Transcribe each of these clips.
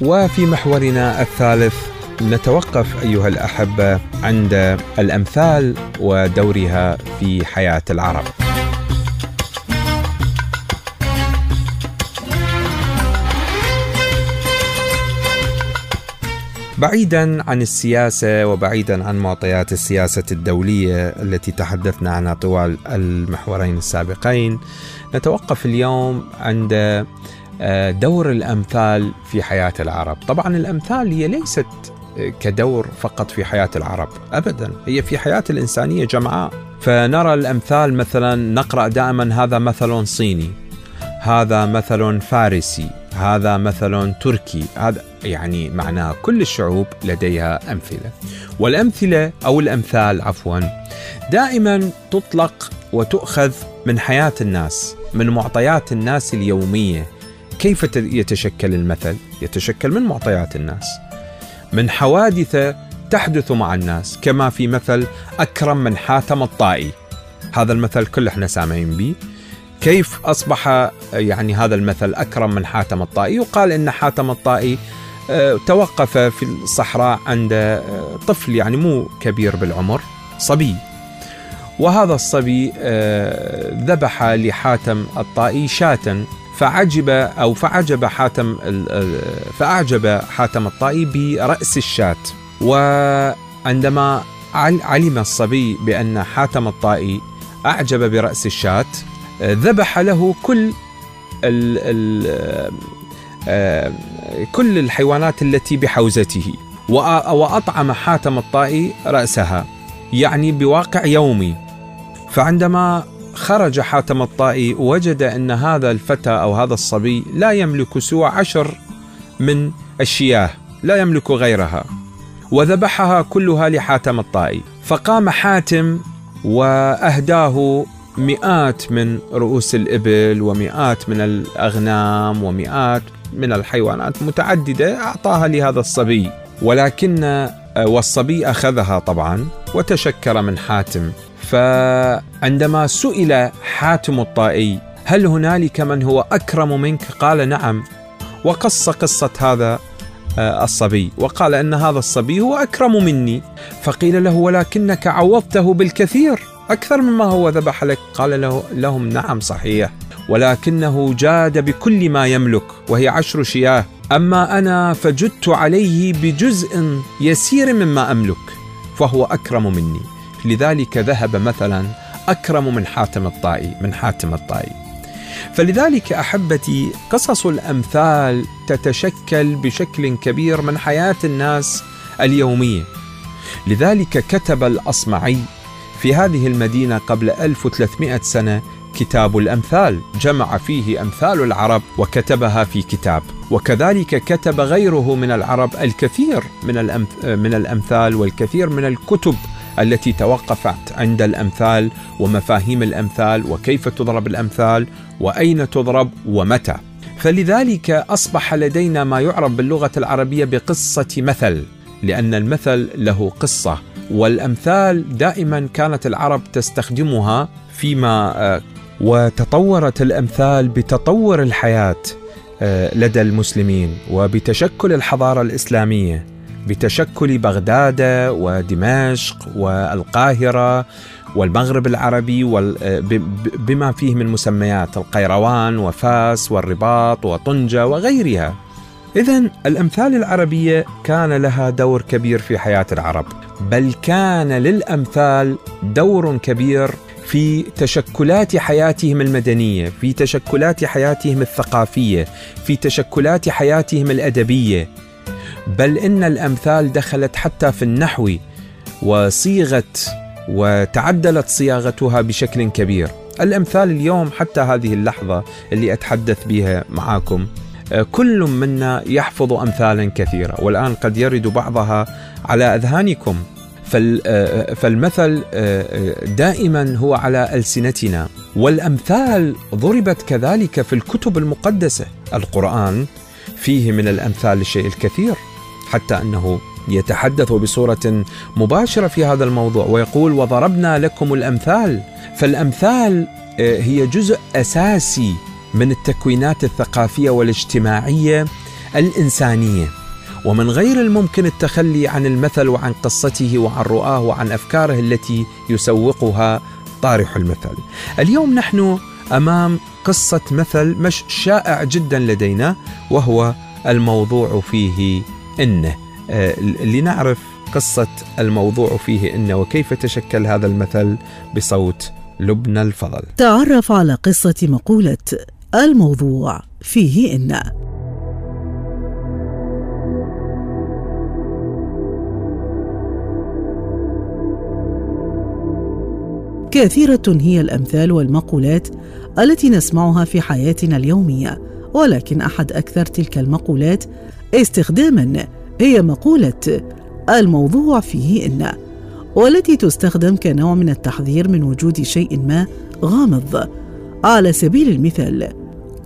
وفي محورنا الثالث نتوقف أيها الأحبة عند الأمثال ودورها في حياة العرب. بعيدا عن السياسة وبعيدا عن معطيات السياسة الدولية التي تحدثنا عنها طوال المحورين السابقين نتوقف اليوم عند دور الأمثال في حياة العرب، طبعا الأمثال هي ليست آه، كدور فقط في حياة العرب، ابدا، هي في حياة الإنسانية جمعاء، فنرى الأمثال مثلا نقرأ دائما هذا مثل صيني، هذا مثل فارسي، هذا مثل تركي، هذا يعني معناه كل الشعوب لديها أمثلة. والأمثلة أو الأمثال عفوا دائما تطلق وتؤخذ من حياة الناس، من معطيات الناس اليومية. كيف يتشكل المثل؟ يتشكل من معطيات الناس من حوادث تحدث مع الناس كما في مثل أكرم من حاتم الطائي. هذا المثل كل إحنا سامعين به. كيف أصبح يعني هذا المثل أكرم من حاتم الطائي؟ يقال إن حاتم الطائي آه، توقف في الصحراء عند آه، طفل يعني مو كبير بالعمر صبي. وهذا الصبي آه، ذبح لحاتم الطائي شاة. فعجب أو فعجب حاتم فأعجب حاتم الطائي برأس الشاة. وعندما علم الصبي بأن حاتم الطائي أعجب برأس الشاة ذبح له كل ال ال آه، كل الحيوانات التي بحوزته وأطعم حاتم الطائي رأسها يعني بواقع يومي. فعندما خرج حاتم الطائي وجد أن هذا الفتى أو هذا الصبي لا يملك سوى عشر من الشياه لا يملك غيرها وذبحها كلها لحاتم الطائي. فقام حاتم وأهداه مئات من رؤوس الإبل ومئات من الأغنام ومئات من الحيوانات متعددة أعطاها لهذا الصبي. ولكن والصبي أخذها طبعا وتشكر من حاتم. فعندما سئل حاتم الطائي هل هنالك من هو أكرم منك؟ قال نعم. وقص قصة هذا آه، الصبي وقال أن هذا الصبي هو أكرم مني. فقيل له ولكنك عوضته بالكثير أكثر مما هو ذبح لك. قال له لهم نعم صحيح. ولكنه جاد بكل ما يملك وهي عشر شياه. أما أنا فجدت عليه بجزء يسير مما أملك فهو أكرم مني. لذلك ذهب مثلا أكرم من حاتم الطائي من حاتم الطائي. فلذلك أحبتي قصص الأمثال تتشكل بشكل كبير من حياة الناس اليومية. لذلك كتب الأصمعي في هذه المدينة قبل 1300 سنة كتاب الأمثال جمع فيه أمثال العرب وكتبها في كتاب. وكذلك كتب غيره من العرب الكثير من, من الأمثال والكثير من الكتب التي توقفت عند الأمثال ومفاهيم الأمثال وكيف تضرب الأمثال وأين تضرب ومتى. فلذلك أصبح لدينا ما يعرف باللغة العربية بقصة مثل، لأن المثل له قصة، والأمثال دائما كانت العرب تستخدمها فيما آه، وتطورت الأمثال بتطور الحياة آه، لدى المسلمين وبتشكل الحضارة الإسلامية بتشكل بغداد ودمشق والقاهرة والمغرب العربي بما فيه من مسميات القيروان وفاس والرباط وطنجة وغيرها. إذا الأمثال العربية كان لها دور كبير في حياة العرب بل كان للأمثال دور كبير في تشكلات حياتهم المدنية، في تشكلات حياتهم الثقافية، في تشكلات حياتهم الأدبية، بل إن الأمثال دخلت حتى في النحو وصيغت وتعدلت صياغتها بشكل كبير. الأمثال اليوم حتى هذه اللحظة اللي أتحدث بها معاكم آه، كل منا يحفظ امثالا كثيرة والآن قد يرد بعضها على أذهانكم. آه، فالمثل آه، دائما هو على ألسنتنا. والأمثال ضربت كذلك في الكتب المقدسة. القرآن فيه من الأمثال الشيء الكثير. حتى أنه يتحدث بصورة مباشرة في هذا الموضوع ويقول وضربنا لكم الأمثال فالأمثال آه، هي جزء أساسي من التكوينات الثقافية والاجتماعية الإنسانية ومن غير الممكن التخلي عن المثل وعن قصته وعن رؤاه وعن أفكاره التي يسوقها طارح المثل. اليوم نحن أمام قصة مثل مش شائع جدا لدينا وهو الموضوع فيه إنه آه، لنعرف قصة الموضوع فيه إنه وكيف تشكل هذا المثل بصوت لبنى الفضل. تعرف على قصة مقولة الموضوع فيه إن كثيرة هي الأمثال والمقولات التي نسمعها في حياتنا اليومية، ولكن أحد أكثر تلك المقولات استخداما. هي مقولة الموضوع فيه إن، والتي تستخدم كنوع من التحذير من وجود شيء ما غامض. على سبيل المثال،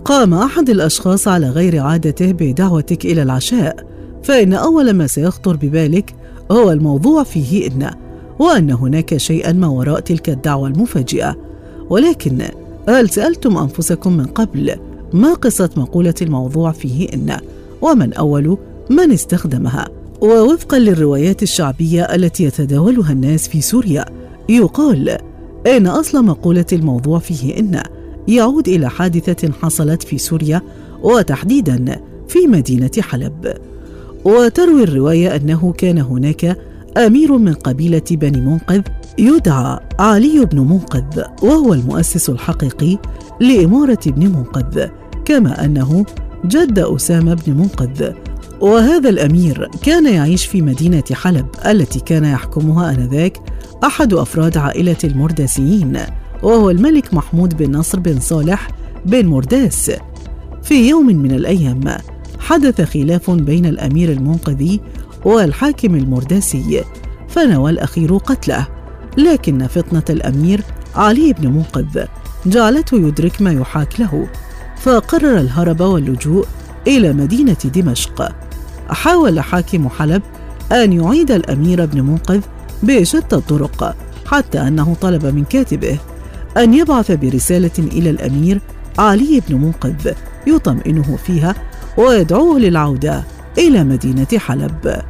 قام أحد الأشخاص على غير عادته بدعوتك إلى العشاء، فإن أول ما سيخطر ببالك هو الموضوع فيه إن، وأن هناك شيئا ما وراء تلك الدعوة المفاجئة. ولكن هل سألتم أنفسكم من قبل ما قصة مقولة الموضوع فيه إن ومن اول من استخدمها. ووفقا للروايات الشعبية التي يتداولها الناس في سوريا يقال إن أصل مقولة الموضوع فيه إن يعود إلى حادثة حصلت في سوريا وتحديدا في مدينة حلب. وتروي الرواية أنه كان هناك أمير من قبيلة بني منقذ يدعى علي بن منقذ وهو المؤسس الحقيقي لإمارة ابن منقذ كما أنه جد أسامة بن منقذ. وهذا الأمير كان يعيش في مدينة حلب التي كان يحكمها آنذاك أحد أفراد عائلة المرداسيين وهو الملك محمود بن نصر بن صالح بن مرداس. في يوم من الأيام حدث خلاف بين الأمير المنقذي والحاكم المرداسي فنوى الأخير قتله. لكن فطنة الأمير علي بن منقذ جعلته يدرك ما يحاك له. فقرر الهرب واللجوء إلى مدينة دمشق. حاول حاكم حلب أن يعيد الأمير بن منقذ بشتى الطرق حتى أنه طلب من كاتبه أن يبعث برسالة إلى الأمير علي بن منقذ يطمئنه فيها ويدعوه للعودة إلى مدينة حلب.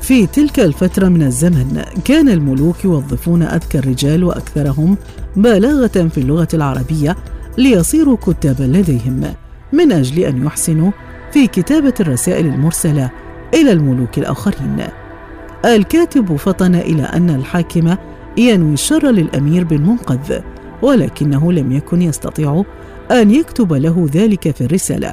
في تلك الفترة من الزمن كان الملوك يوظفون أذكى الرجال وأكثرهم بلاغة في اللغة العربية ليصيروا كتابا لديهم من أجل أن يحسنوا في كتابة الرسائل المرسلة إلى الملوك الآخرين. الكاتب فطن إلى أن الحاكم ينوي الشر للأمير بن منقذ ولكنه لم يكن يستطيع أن يكتب له ذلك في الرسالة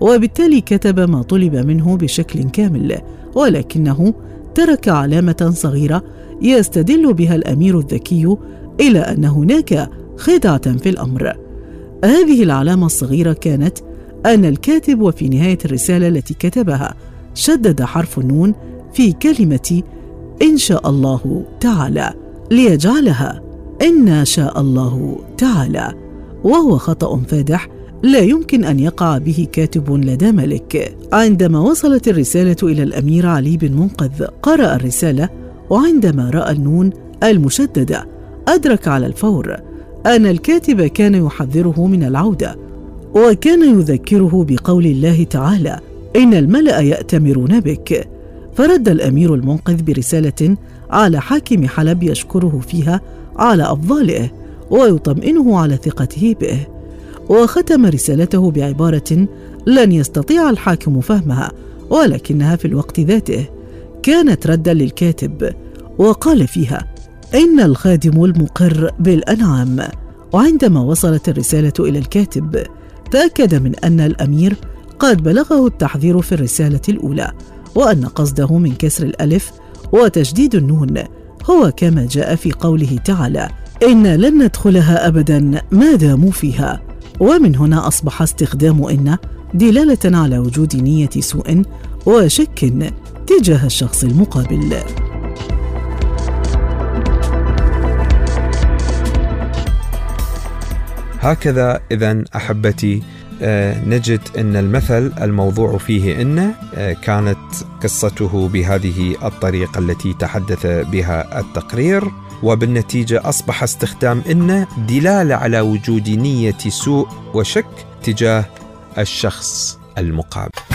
وبالتالي كتب ما طلب منه بشكل كامل ولكنه ترك علامة صغيرة يستدل بها الأمير الذكي إلى أن هناك خدعة في الأمر. هذه العلامة الصغيرة كانت أن الكاتب وفي نهاية الرسالة التي كتبها شدد حرف النون في كلمة إن شاء الله تعالى ليجعلها إن شاء الله تعالى وهو خطأ فادح لا يمكن أن يقع به كاتب لدى ملك. عندما وصلت الرسالة إلى الأمير علي بن منقذ قرأ الرسالة وعندما رأى النون المشددة أدرك على الفور أن الكاتب كان يحذره من العودة وكان يذكره بقول الله تعالى إن الملأ يأتمرون بك فرد الأمير المنقذ برسالة على حاكم حلب يشكره فيها على أفضاله ويطمئنه على ثقته به وختم رسالته بعبارة لن يستطيع الحاكم فهمها ولكنها في الوقت ذاته كانت ردا للكاتب وقال فيها إن الخادم المقر بالأنعام وعندما وصلت الرسالة إلى الكاتب تأكد من أن الأمير قد بلغه التحذير في الرسالة الأولى وأن قصده من كسر الألف وتشديد النون هو كما جاء في قوله تعالى إن لن ندخلها ابدا ما داموا فيها ومن هنا أصبح استخدام إن دلالة على وجود نية سوء وشك تجاه الشخص المقابل. هكذا إذا أحبتي آه، نجد أن المثل الموضوع فيه إن آه، كانت قصته بهذه الطريقة التي تحدث بها التقرير وبالنتيجة أصبح استخدام إن دلالة على وجود نية سوء وشك تجاه الشخص المقابل.